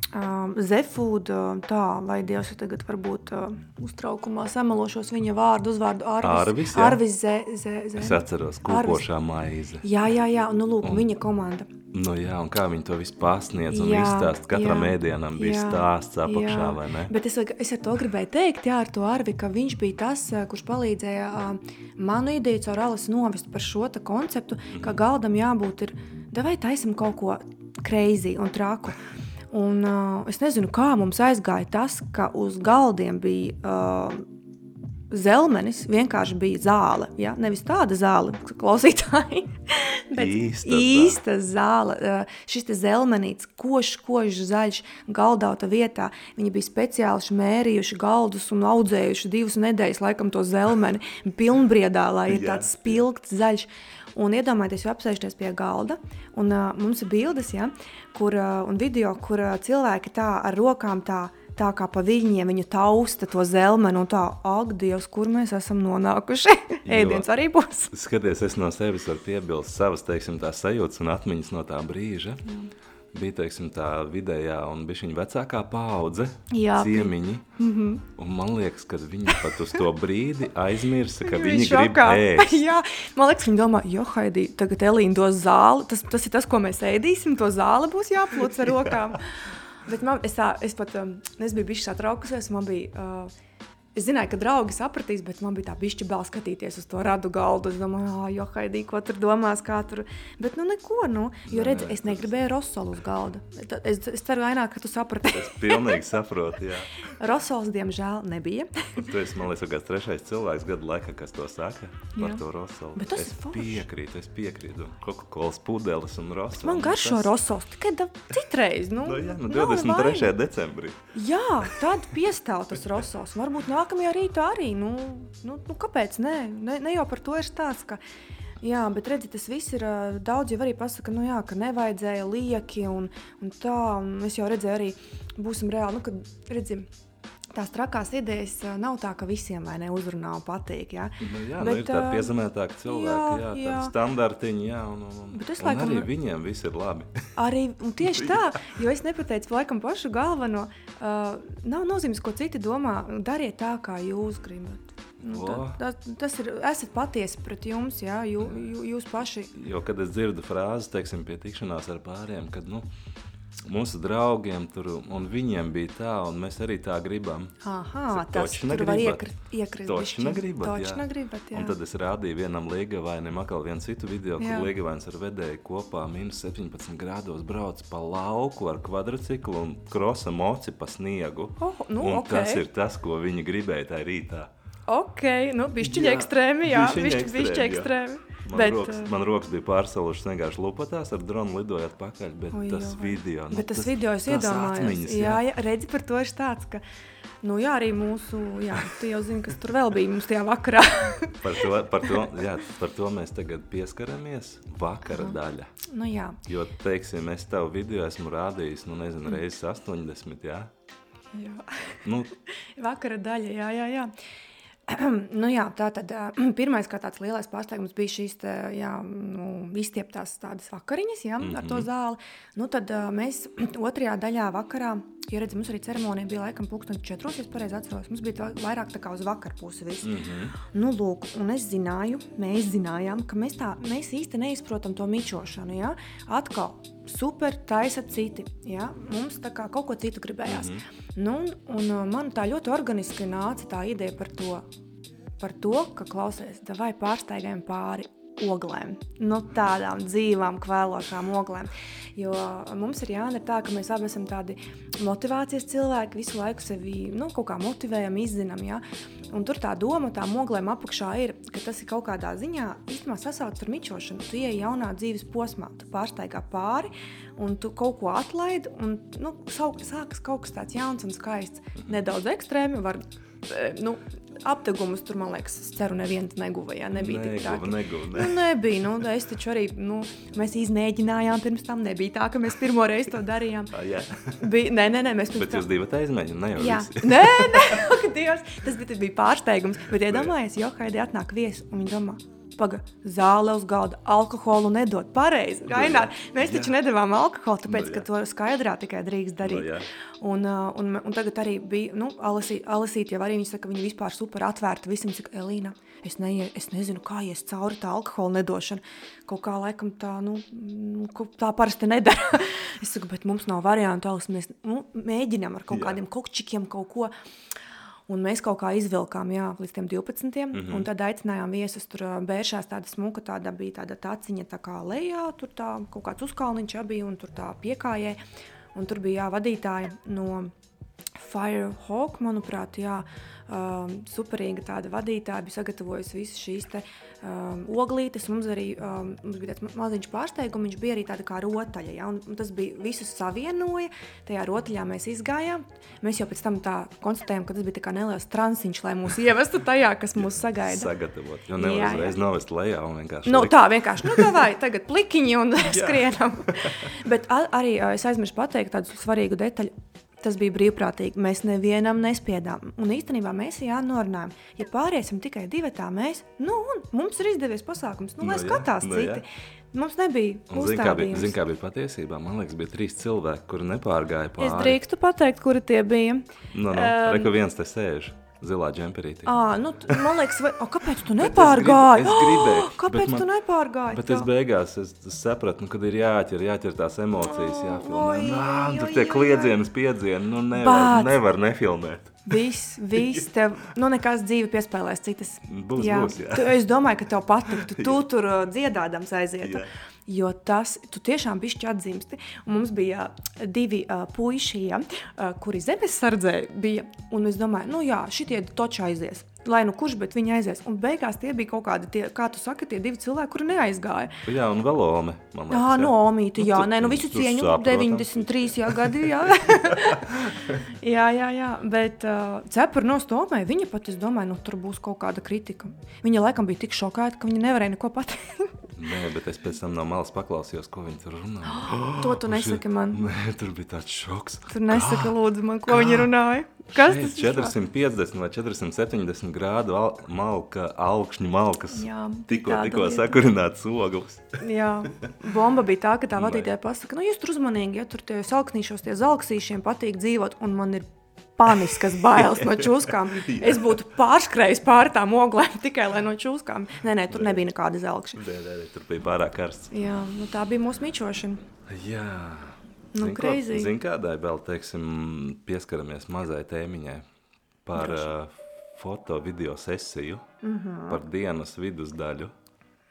Zefood, tā, lai Dievs tagad varbūt uh, uztraukumā samelošos viņa vārdu, uzvārdu Arvis. Arvis, jā. Arvis ze, ze, ze. Es atceros, kūpošā maize. Jā, jā, jā, nu lūk, un, viņa komanda. Nu jā, un kā viņi to visu pasniedz un jā, izstāst, katram jā, ēdienam bija jā, stāsts apakšā, jā. vai ne? Bet es, es ar to gribēju teikt, jā, ar to Arvi, ka viņš bija tas, kurš palīdzēja uh, manu ideju caur Alas novest par šo konceptu, mm. ka galdam jābūt ir, davai taisam kaut ko crazy un traku. Un, uh, es nezinu, kā mums aizgāja tas, ka uz galdiem bija uh, zelmenis, vienkārši bija zāle. Ja? Nevis tāda zāle, klausītāji, <laughs> bet īsta, īsta zāle. Uh, šis zelmenīts, košs, košs, zaļš, galdauta vietā. Viņi bija speciāli mērījuši galdus un audzējuši divas nedēļas laikam to zelmeni <laughs> pilnbriedā, lai ir tāds spilgts, zaļš. Un iedomājieties, jau apsēžties pie galda, un uh, mums ir bildes, ja, kur, uh, un video, kur uh, cilvēki tā ar rokām tā, tā kā pa viņiem viņu tausta to zelmenu, un tā, ak, Dievs, kur mēs esam nonākuši. <laughs> Ēdiens arī būs. Skaties, es no sevis varu piebilst savas, teiksim, tās sajūtas un atmiņas no tā brīža. Mm bija teiksim, tā vidējā un viņa vecākā paudze, Jā, ciemiņi. Mm -hmm. Un man liekas, ka viņi pat uz to brīdi <laughs> aizmirsa, ka viņi šokā. grib ēst. <laughs> Jā, man liekas, viņi domā, jo Haidī, tagad Elīna dos zāli. Tas, tas ir tas, ko mēs ēdīsim. To zāli būs jāplūc ar rokām. Bet man, es, tā, es pat um, es biju bijusi satraukusies. Man bija uh, Es zināju, ka draugi sapratīs, bet man bija tā bišķi bail skatīties uz to radu galdu. Es domāju, ah, jo Haidī, ko tur domās, kā tur. Bet nu neko, nu, jo redz, es negribēju rosolu uz galda. Es, es ceru, Ainā, ka tu saprati. es pilnīgi saprotu, jā. <laughs> Rosols, diemžēl, nebija. tu esi, man liekas, kāds trešais cilvēks gadu laikā, kas to saka par jā. to rosolu. Bet tas es piekrītu, es piekrītu. Coca-Cola pudeles un rosols. Man garšo tas... rosols, tikai da, citreiz. Nu, no, <laughs> nu jā, nu 23. decembrī. Jā, tad piestāv tas rosols. Varbūt nāk nākamajā rītā arī. Nu, nu, nu, kāpēc? Nē, ne, ne jau par to ir stāsts. Ka, jā, bet redziet, tas viss ir daudz jau arī pasaka, nu, jā, ka nevajadzēja lieki un, un tā. Un es jau redzēju, arī būsim reāli, nu, kad redzim tās trakās idejas nav tā, ka visiem vai ne uzrunā un patīk. Ja? Nu, jā, bet, nu, ir tādi piezemētāki cilvēki, jā, jā, jā. standartiņi, jā, un, un, bet es, un laikam, arī viņiem viss ir labi. <laughs> arī, tieši tā, jo es nepateicu laikam pašu galveno, uh, nav nozīmes, ko citi domā, dariet tā, kā jūs gribat. Nu, tā, tā, tas ir. Esat patiesi pret jums, jā, jū, jū, jūs paši. Jo, kad es dzirdu frāzi, teiksim, pie tikšanās ar pāriem, kad, nu, mūsu draugiem tur, un viņiem bija tā, un mēs arī tā gribam. Aha, tas tur var iekrist. toči negribat, toči jā. negribat, jā. Un tad es rādīju vienam liegavainim atkal vienu citu video, jā. kur liegavains ar vedēju kopā minus 17 grādos brauc pa lauku ar kvadriciklu un krosa moci pa sniegu. Oh, nu, un okay. tas ir tas, ko viņi gribēja tajā rītā. Ok, nu, bišķiņi ekstrēmi, jā, bišķiņi ekstrēmi. Man, Bet, rokas, uh, man rokas bija pārsalušas vienkārši lupatās ar dronu lidojot pakaļ, bet Oi, tas jo. video. Nu, Bet tas, tas video es iedomājos. atmiņas, jā, jā, redzi, par to ir tāds, ka, nu jā, arī mūsu, jā, tu jau zini, kas tur vēl bija mums tajā vakarā. <laughs> Par to, par, to, jā, par to mēs tagad pieskaramies. Vakara Aha. daļa. nu jā, Jo, teiksim, es tev video esmu rādījis, nu, Mm. nezinu, reizes 80, jā. jā. Nu, <laughs> Vakara daļa, jā, jā. jā. Nu, jā, tā tad <clears throat> pirmais kā tāds lielais pārsteigums bija šīs te, jā, nu, izstieptās tādas vakariņas jā, mm -hmm. ar to zāli. Nu, tad mēs <clears throat> otrajā daļā vakarā, jo redz, mums arī ceremonija bija laikam pulksten četros, ja es pareizi atceros. Mums bija vairāk tā kā uz vakar pusi viss. Mm -hmm. Nu, lūk, un es zināju, mēs zinājām, ka mēs, tā, mēs īsti neizprotam to mičošanu. Ja? Atkal super taisa citi. Ja? Mums tā kā kaut ko citu gribējās. Mm -hmm. nu, un, un uh, man tā ļoti organiski nāca tā ideja par to, par to ka klausies, vai pārsteigājam pāri oglēm. Nu, tādām dzīvām, kvēlošām oglēm. Jo mums ir jāņem tā, ka mēs abi esam tādi motivācijas cilvēki, visu laiku sevi nu, kaut kā motivējam, izzinām. Ja? Un tur tā doma, tā oglēm apakšā ir, ka tas ir kaut kādā ziņā īstenībā sasaucas ar mičošanu. Tu ej jaunā dzīves posmā, tu pārsteigā pāri, un tu kaut ko atlaidi, un nu, sākas kaut kas tāds jauns un skaists. Nedaudz ekstrēmi, var, e, nu, aptegumus tur, man liekas, es ceru, neviens neguva, ja nebija tik neguva, traki. neguva. Nu, Ne. nebija. Nu, es taču arī, nu, mēs izmēģinājām pirms tam. Nebija tā, ka mēs pirmo reizi to darījām. Ā, jā. Bija, nē, nē, nē, mēs pirms Bet jūs divi aizmēģināt, ne jau Jā, visi. nē, nē, <laughs> ak, Dievs, tas bija, tas bija pārsteigums. Bet, iedomājieties, ja Haidī atnāk viesis un viņa domā, pagaidi, zāle uz galda, alkoholu nedod. Pareizi, Rainār, mēs taču Jā. nedavām alkoholu, tāpēc, Nu, ka jā. to skaidrā tikai drīkst darīt. jā. Un, uh, un, un tagad arī bija, nu, Alisī- Alisīte jau arī viņa saka, ka viņa vispār super atvērta visam, saka, Elīna, es, neie, es nezinu, kā ies cauri tā alkohola nedošana. Kaut kā laikam tā, nu, nu, tā parasti nedara. <laughs> es saku, bet mums nav variantu, Alis, mēs nu, mēģinām ar kaut Jā. kādiem kokčikiem kaut ko. Un mēs kaut kā izvilkām jā, līdz tiem 12. Mm -hmm. Un tad aicinājām viesus. Tur bēršās tāda smuka, tāda bija tāda taciņa tā kā lejā. Tur tā, kaut kāds uzkalniņš bija un tur tā piekājē. Un tur bija jā, vadītāji no Firehawk, manuprāt, jā, um, superīga tāda vadītāja bija sagatavojusi visas šīs te, um, oglītes. Mums arī um, mums bija tāds ma- maziņš pārsteigums, viņš bija arī tāda kā rotaļa. Ja, un, tas bija visus savienoja. Tajā rotaļā mēs izgājām. Mēs jau pēc tam tā konstatējām, ka tas bija kā neliels transiņš, lai mūs ievestu tajā, kas mūs sagaida. Sagatavot. Jo Jā, nevar jā. uzreiz novest lejā un vienkārši. Nu, likt. tā vienkārši, nu, tā vai tagad plikiņi un <laughs> skrienam. Bet arī es aizmirsu pateikt tādu svarīgu detaļu. Tas bija brīvprātīgi. Mēs nevienam nespiedām. Un īstenībā mēs jau norunājām, ja pāriesim tikai divi tā, mēs, nu, un mums ir izdevies pasākums, nu, lai Nu jā, skatās nu jā. citi. Mums nebija Un Zini, kā bija, uzstādījums. zin, kā bija patiesībā? Man liekas, bija trīs cilvēki, kuri nepārgāja pāri. Es drīkstu pateikt, kuri tie bija. Nu, nu, Um, Reku viens te sēž, zilā džemperītī. À, nu, man liekas, vai, o, kāpēc tu nepārgāji? es gribēju, Oh, kāpēc man- tu nepārgāji? Bet es beigās es, es sapratu, nu, kad ir jāķer, jāķer tās emocijas, jāfilmē. oi, Nā, oi, tur tie oi, kliedzienas, piedzieni, nu nevar, nevar nefilmēt. Viss, viss, tev, nu, nekas dzīve piespēlēs citas. Būs, būs, jā. Tu, es domāju, ka tev patiktu. Tu <laughs> tur uh, dziedādams aizietu. Jā. Jo tas, tu tiešām bišķi atzīmsti. Un mums bija uh, divi uh, puiši, ja, uh, kuri zemesardzē bija. Un es domāju, nu jā, šitie toči aizies. Lai nu kurš, bet viņi aizies. Un beigās tie bija kaut kādi, tie, kā tu saki, tie divi cilvēki, kuri neaizgāja. Jā, un vēl Ome, liekas. Jā, no Omīti, jā, tu- nē, nu visu cieņu, saprotams. 93 jā, gadi, jā. <laughs> jā, jā, jā, bet uh, cepuri no stomē, viņa pat, es domāju, nu tur būs kaut kāda kritika. Viņa laikam bija tik šokēta, ka viņa nevarēja neko pateikt. Nē, bet es pēc tam no malas paklausījos, ko viņi tur runā. <gasps> to tu nesaki man. Nē, tur bija tāds šoks. Tur nesaka, lūdzu, man, ko viņa runāja. Kas tas Šeit ir? 450 vai 470 grādu al malka, augšņu malkas. Jā, tikko, tikko sakurināts oglis. <laughs> Jā, bomba bija tā, ka tā vadītāja pasaka, nu jūs tur uzmanīgi, ja tur tie salknīšos, tie zelksīšiem patīk dzīvot, un man ir paniskas bailes no <laughs> čūskām. Es būtu pārskrējis pāri tām oglēm <laughs> tikai lai no čūskām. Nē, nē, tur nebija nekāda zelkša. Nē, nē, tur bija pārāk karsts. Jā, nu tā bija mūsu mičošana. Jā. Nu, Zin ko- crazy. Zin kādai vēl, teiksim, pieskaramies mazai tēmiņai par uh, foto video sesiju, uh Mhm. -huh. par dienas vidusdaļu.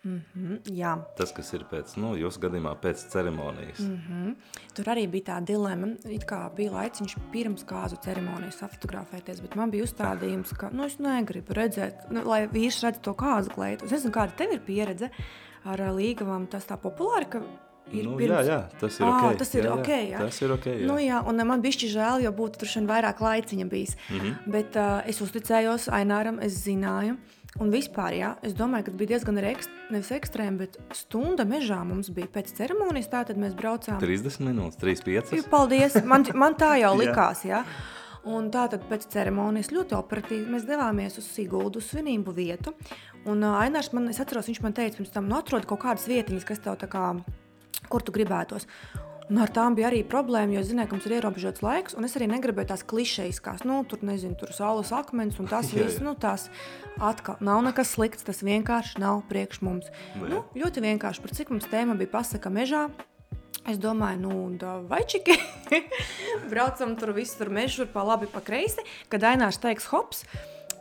Mm, jā, Tas, kas ir pēc, nu, jūsu gadījumā pēc ceremonijas. Mm. tur arī bija tā dilemma. It kā bija laiciņš pirms kāzu ceremonijas fotografēties, bet man bija uzstādījums, ka nu, es negribu redzēt, nu, lai vīrs redz to kāzu kleitu. Es nezinu, kāda tev ir pieredze ar līgavām tas tā populāri, ka ir Nu, pirms... jā, jā, tas ir Ā, ok. tas ir jā, jā, ok, jā. Tas ir ok. Jā. Nu, jā, un man bija žēl, jo būtu tur šodien vairāk laiciņa bijis. Mm. -hmm. Bet uh, es uzticējos Aināram, es zināju. Un vispār, jā, es domāju, ka bija diezgan arī ekst, nevis ekstrēmi, bet stunda mežā mums bija pēc ceremonijas. Tātad mēs braucām. 30 minūtes, 35. Paldies! Man, man tā jau <laughs> Jā. likās. Jā. Un tā tad pēc ceremonijas ļoti operatīvi mēs devāmies uz Siguldu svinību vietu. Un uh, Ainārs man, es atceros, viņš man teica, pirms tam, nu, atrod kaut kādas vietiņas, kas tev tā kā, kur tu gribētos. Un ar tām bija arī problēma, jo es zināju, ka mums ir ierobežots laiks, un es arī negribēju tās klišejiskās, nu, tur nezinu, tur saules akmens un tas <laughs> viss, nu, tās atkal nav nekas slikts, tas vienkārši nav priekš mums. Nu, jā. Nu, ļoti vienkārši, par cik mums tēma bija pasaka mežā, Es domāju, nu, vai čiki. <laughs> Braucam tur visur, mežur, pa labi, pa kreisi. Kad Ainārs teiks, hops,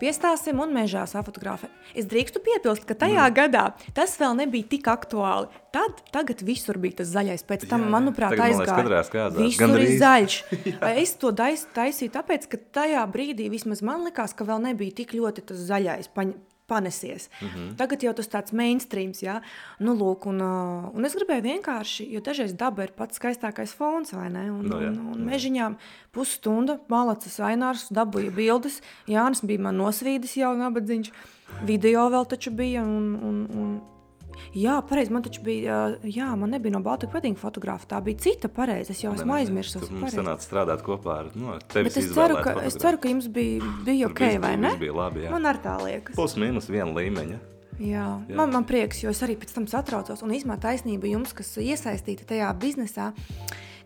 piestāsim un mežā safotografē. Es drīkstu piebilst, ka tajā mm. gadā tas vēl nebija tik aktuāli. Tad, tagad visur bija tas zaļais. Pēc tam, Jā, manuprāt, Tagad, man liekas, aizgāja. skāzās Visur ir zaļš. <laughs> es to taisīju tāpēc, ka tajā brīdī vismaz man likās, ka vēl nebija tik ļoti tas zaļais. Paņ panesies. Mm. -hmm. Tagad jau tas tāds mainstreams, jā. Nu, lūk, un, un es gribēju vienkārši, jo dažreiz daba ir pats skaistākais fons, vai ne? Un, Nu, jā, un, un jā. mežiņām pusstunda, malacas ainārs, dabūja bildes. Jānis bija man nosvīdis jau nabadzīgs. Video vēl taču bija. Un, un, un, jā, pareizi, man taču bija, jā, man nebija no Baltika wedding fotografa. Tā bija cita pareizi, es jau esmu aizmirsis. Tur mums sanāca strādāt kopā ar nu. Bet es ceru, ka, es ceru, ka jums bija, bija ok, viss vai bija- ne? bija labi, jā. Man ar tā liekas. Plus mīnus viena līmeņa. Jā, Jā. man, man prieks, jo es arī pēc tam satraucos. Un īstenībā taisnība jums, kas iesaistīti tajā biznesā,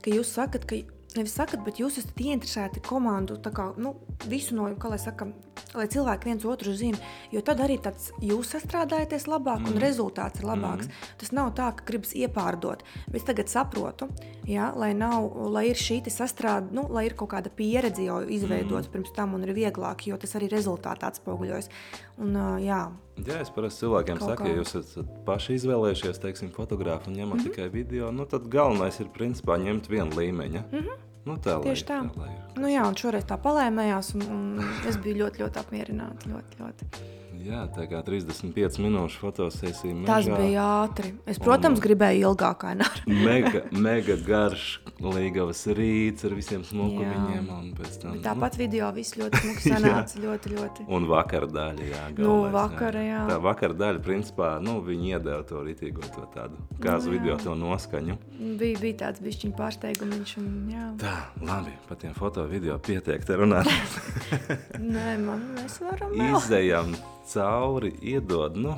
ka jūs sakat, ka nevis sakat, bet jūs esat ieinteresēti komandu, tā kā nu, visu no, kā lai saka, lai cilvēki viens otru zina. Jo tad arī tāds jūs sastrādājaties labāk mm. un rezultāts ir labāks. Mm. Tas nav tā, ka gribas iepārdot. Bet es tagad saprotu, jā, lai, nav, lai ir šī sastrāde, nu, lai ir kaut kāda pieredze jau izveidots mm. pirms tam un ir vieglāk, jo tas arī rezultātā atspoguļojas. Un, jā, Jā, es parasti cilvēkiem Kaut saku, kā. ja jūs esat paši izvēlējušies, teiksim, fotografu un ņemat mm -hmm. tikai video, nu, tad galvenais ir principā ņemt vienu līmeņa. Mm -hmm. Nu, tā, lai, Tieši tā. lai ir. Nu jā, un šoreiz tā palēmējās, un, un es biju ļoti, ļoti apmierināta. Ļoti, ļoti. Jā, tā kā 35 minūšu fotosesija. Tas mežā. bija ātri. Es, protams, gribēju ilgāk, kā nāra. <laughs> mega, mega garš līgavas rīts ar visiem smukumiņiem. un Tam, Tāpat video viss ļoti smuki <laughs> sanāca. ļoti, ļoti. Un vakar daļa, jā. Nu, galvenais, vakara, jā. Tā vakar daļa, principā, nu, viņi iedeva to ritīgo to tādu kāzu Nu, jā. video, to noskaņu. Bija, bija tāds bišķiņu pārsteigums. Un, jā. Tā, labi, par tiem foto video pietiek te runāt. <laughs> Nē, man mēs varam vēl. Izejam cauri, iedod, nu,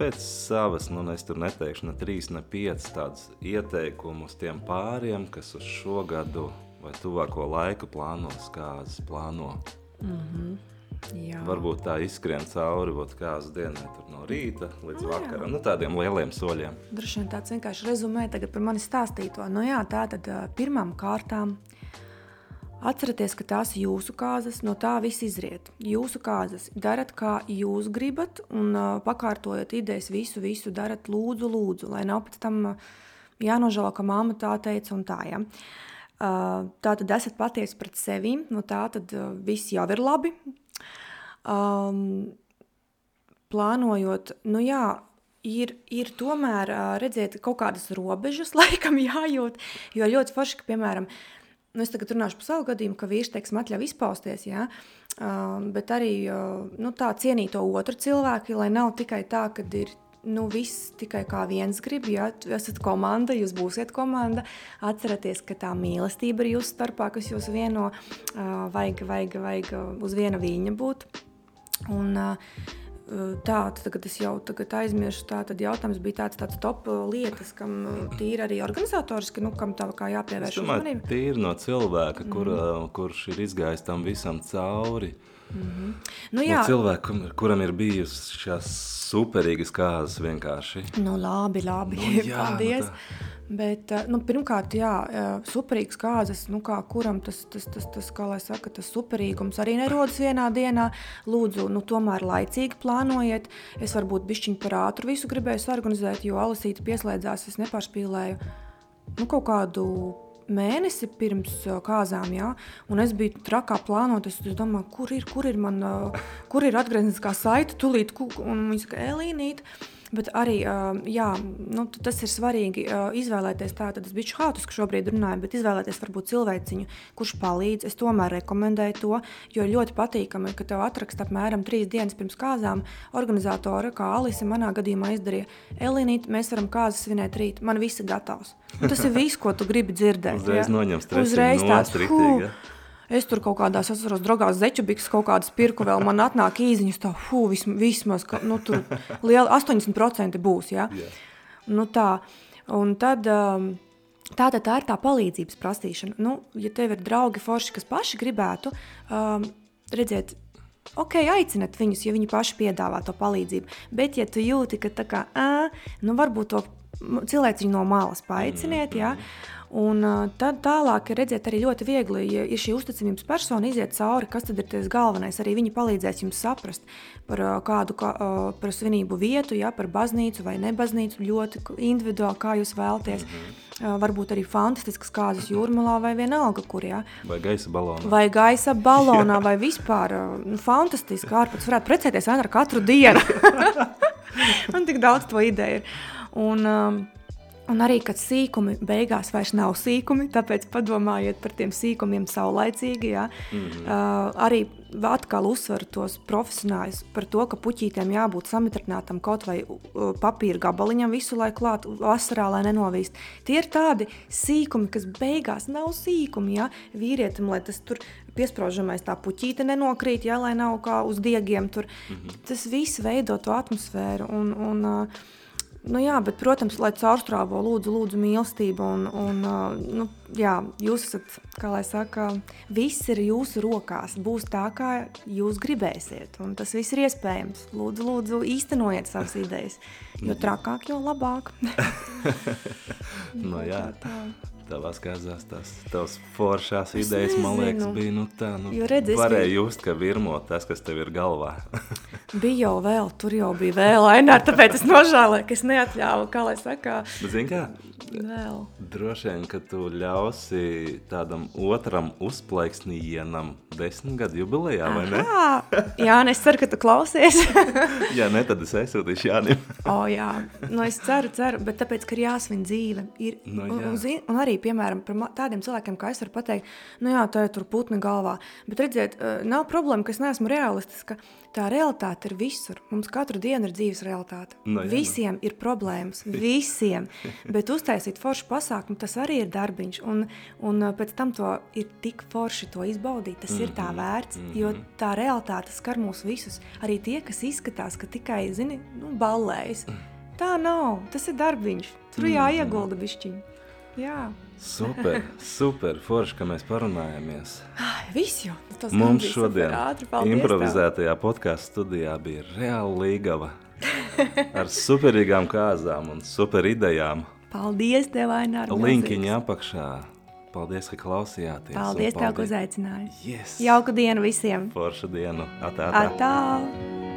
pēc savas, nu, es tur neteikšu, ne trīs, ne piecas tādas ieteikumus tiem pāriem, kas uz šo gadu vai tuvāko laiku plāno skāzes, plāno. Jā. Varbūt tā izskrien cauri, kāzu dienai, tur no rīta līdz Nu, jā. vakaram, nu, tādiem lieliem soļiem. Droši vien tāds vienkārši rezumē tagad par mani stāstīto. Nu, jā, tā tad pirmām kārtām atcerieties, ka tās ir jūsu kāzas, no tā viss izriet. Jūsu kāzas darat, kā jūs gribat, un uh, pakārtojot idejas, visu, visu darat, lūdzu, lūdzu, lai nav pēc tam uh, jānožēlo, ka mamma tā teica un tā. Ja. Uh, tā tad esat patiesi pret sevi, no tā tad uh, viss jau ir labi. Um, plānojot, nu jā, ir, ir tomēr redziet, kaut kādas robežas, <laughs> laikam jājūt. Jo ļoti forši, ka, piemēram, nu es tagad runāšu par savu gadījumu, ka vīrs teiksim, atļauj izpausties, jā, uh, bet arī uh, nu, tā cienīt to otru cilvēku, lai nav tikai tā, ka ir. Nu, viss tikai kā viens grib, ja esat komanda, jūs būsiet komanda. Atcerieties, ka tā mīlestība ir jūsu starpā, kas jūs vieno, uh, vajag, vajag, vajag uz viena viņa būt. Un, uh, Tā, tad, es jau tagad aizmirsu, tā tad jautājums bija tāds, tāds top uh, lietas, kam uh, tīri arī organizatoriski, nu, kam tā kā jāpievērš uzmanība. tīri no cilvēka, kur, Mhm. kurš ir izgājis tam visam cauri. Nu, No jā, cilvēka, kuram- kuram ir bijusi šīs superīgas kāzas vienkārši. nu, labi, labi. Nu, <laughs> jā, nu paldies. tā. Bet, uh, nu, pirmkārt, jā, uh, superīgs kāzas, nu, kā kuram tas, tas, tas, tas, kā lai saka, tas superīgums arī nerodas vienā dienā. Lūdzu, nu, tomēr laicīgi plānojiet. Es varbūt bišķiņu par ātru visu gribēju organizēt, jo Alisīte pieslēdzās, es nepārspīlēju nu, kaut kādu mēnesi pirms kāzām, jā, un es biju trakā plānot. Es, domāju, kur ir, kur ir, man, kur ir atgriezniskā saite, tūlīt, un viņa saka, Elīnīt. Bet arī jā, nu, tas ir svarīgi izvēlēties tādu, tas bija haotisks, ka šobrīd runājam, bet izvēlēties varbūt cilvēciņu, kurš palīdz. Es tomēr rekomendēju to, jo ļoti patīkami, ka tev atraksta apmēram trīs dienas pirms kāzām organizatori, kā Alise manā gadījumā izdarīja. Elinīt, mēs varam kāzas svinēt rīt, man viss ir gatavs. Un tas ir viss, ko tu gribi dzirdēt. Uzreiz ja? noņem stresu. Uzreiz tāds, ja? Es tur kaut kādās, es atceros, drogās zečubiks kaut kādas pirku vēl, man atnāk īziņas tā, fu, vismaz, vismaz ka, nu, tur liela 80% būs, ja? Jā. Nu tā, un tad... Um, Tātad tā ir tā palīdzības prasīšana. Nu, ja tev ir draugi forši, kas paši gribētu um, redzēt, ok, aicinat viņus, ja viņi paši piedāvā to palīdzību. Bet, ja tu jūti, ka tā kā, ā, nu varbūt to cilvēciņu no malas paaiciniet, ja, Un uh, tad tālāk ir redzēt arī ļoti viegli, ja, ja šī uzticamības persona iziet cauri, kas tad ir tas galvenais. Arī viņi palīdzēs jums saprast par uh, kādu kā, uh, par svinību vietu, ja, par baznīcu vai nebaznīcu, ļoti individuāli, kā jūs vēlaties. Mm -hmm. Varbūt arī fantastiskas kāzas jūrmalā vai vienalga, kur. Ja. Vai gaisa balonā. Vai gaisa balonā, vai vispār nu, fantastiski ārpus. Varētu precēties ar katru dienu. <laughs> Man tik daudz to ideju ir. Un, um, Un arī, kad sīkumi beigās vairs nav sīkumi, tāpēc padomājiet par tiem sīkumiem saulaicīgi. Ja? Mm -hmm. uh, arī atkal uzsver tos profesionāļus par to, ka puķītēm jābūt samitrinātam kaut vai uh, papīra gabaliņam visu laiku klāt, vasarā, lai nenovīst. Tie ir tādi sīkumi, kas beigās nav sīkumi. Ja? Vīrietim, lai tas tur piesprāžamais tā puķīte nenokrīt, ja? lai nav kā uz diegiem. Tur. Mm -hmm. Tas viss veido to atmosfēru. Un, un, uh, Nu, jā, bet, protams, lai caurstrāvo lūdzu, lūdzu mīlestību. Un, un, nu, jā, jūs esat, kā lai saka, viss ir jūsu rokās. Būs tā, kā jūs gribēsiet. Un tas viss ir iespējams. Lūdzu, lūdzu īstenojiet savas idejas. Jo trakāk, jo labāk. <laughs> <laughs> no, jā. Tā, tā tavās kāzās tās tavas foršās es idejas, nezinu. man liekas, bija nu tā, nu, redz, varēja biju... just, ka virmo tas, kas tev ir galvā. <laughs> bija jau vēl, tur jau bija vēl ainā, tāpēc es nožālēju, ka es neatļāvu, kā lai saka. Bet zini kā, vēl. droši vien, ka tu ļausi tādam otram uzplaiksnījienam desmit gadu jubilejā, vai ne? jā, es ceru, ka tu klausies. <laughs> jā, ne, tad es aizsūtīšu Jānim. o, jā, nu es ceru, ceru, bet tāpēc, ka ir jāsvin dzīve. Ir, no, jā. un, un, un arī arī, piemēram, par tādiem cilvēkiem, kā es varu pateikt, nu jā, tā ir tur putni galvā. Bet redziet, eh, nav problēma, ka es neesmu realistiska. Tā realitāte ir visur. Mums katru dienu ir dzīves realitāte. No, jā, visiem no. ir problēmas, <laughs> visiem. <laughs> Bet uztaisīt foršu pasākumu, tas arī ir darbiņš. Un, un eh, pēc tam to ir tik forši to izbaudīt. Tas mm -hmm. ir tā mhm, vērts, mm -hmm. jo tā realitāte skar mūs visus. Arī tie, kas izskatās, ka tikai, zini, nu, ballējas. <laughs> Tā nav, tas ir darbiņš. Tur jāiegulda bišķiņi. Jā. Super, super forši, ka mēs parunājāmies. Viss jau tas Mums šodien improvizētajā podkāstu studijā bija reāla līgava ar superīgām kāzām un super idejām. Paldies, tev, Ainār. Linkiņi apakšā. Paldies, ka klausījāties. Paldies, paldies. tev, ka uzaicināji. Yes. Jauku dienu visiem. Foršu dienu. Atā, atā. atā.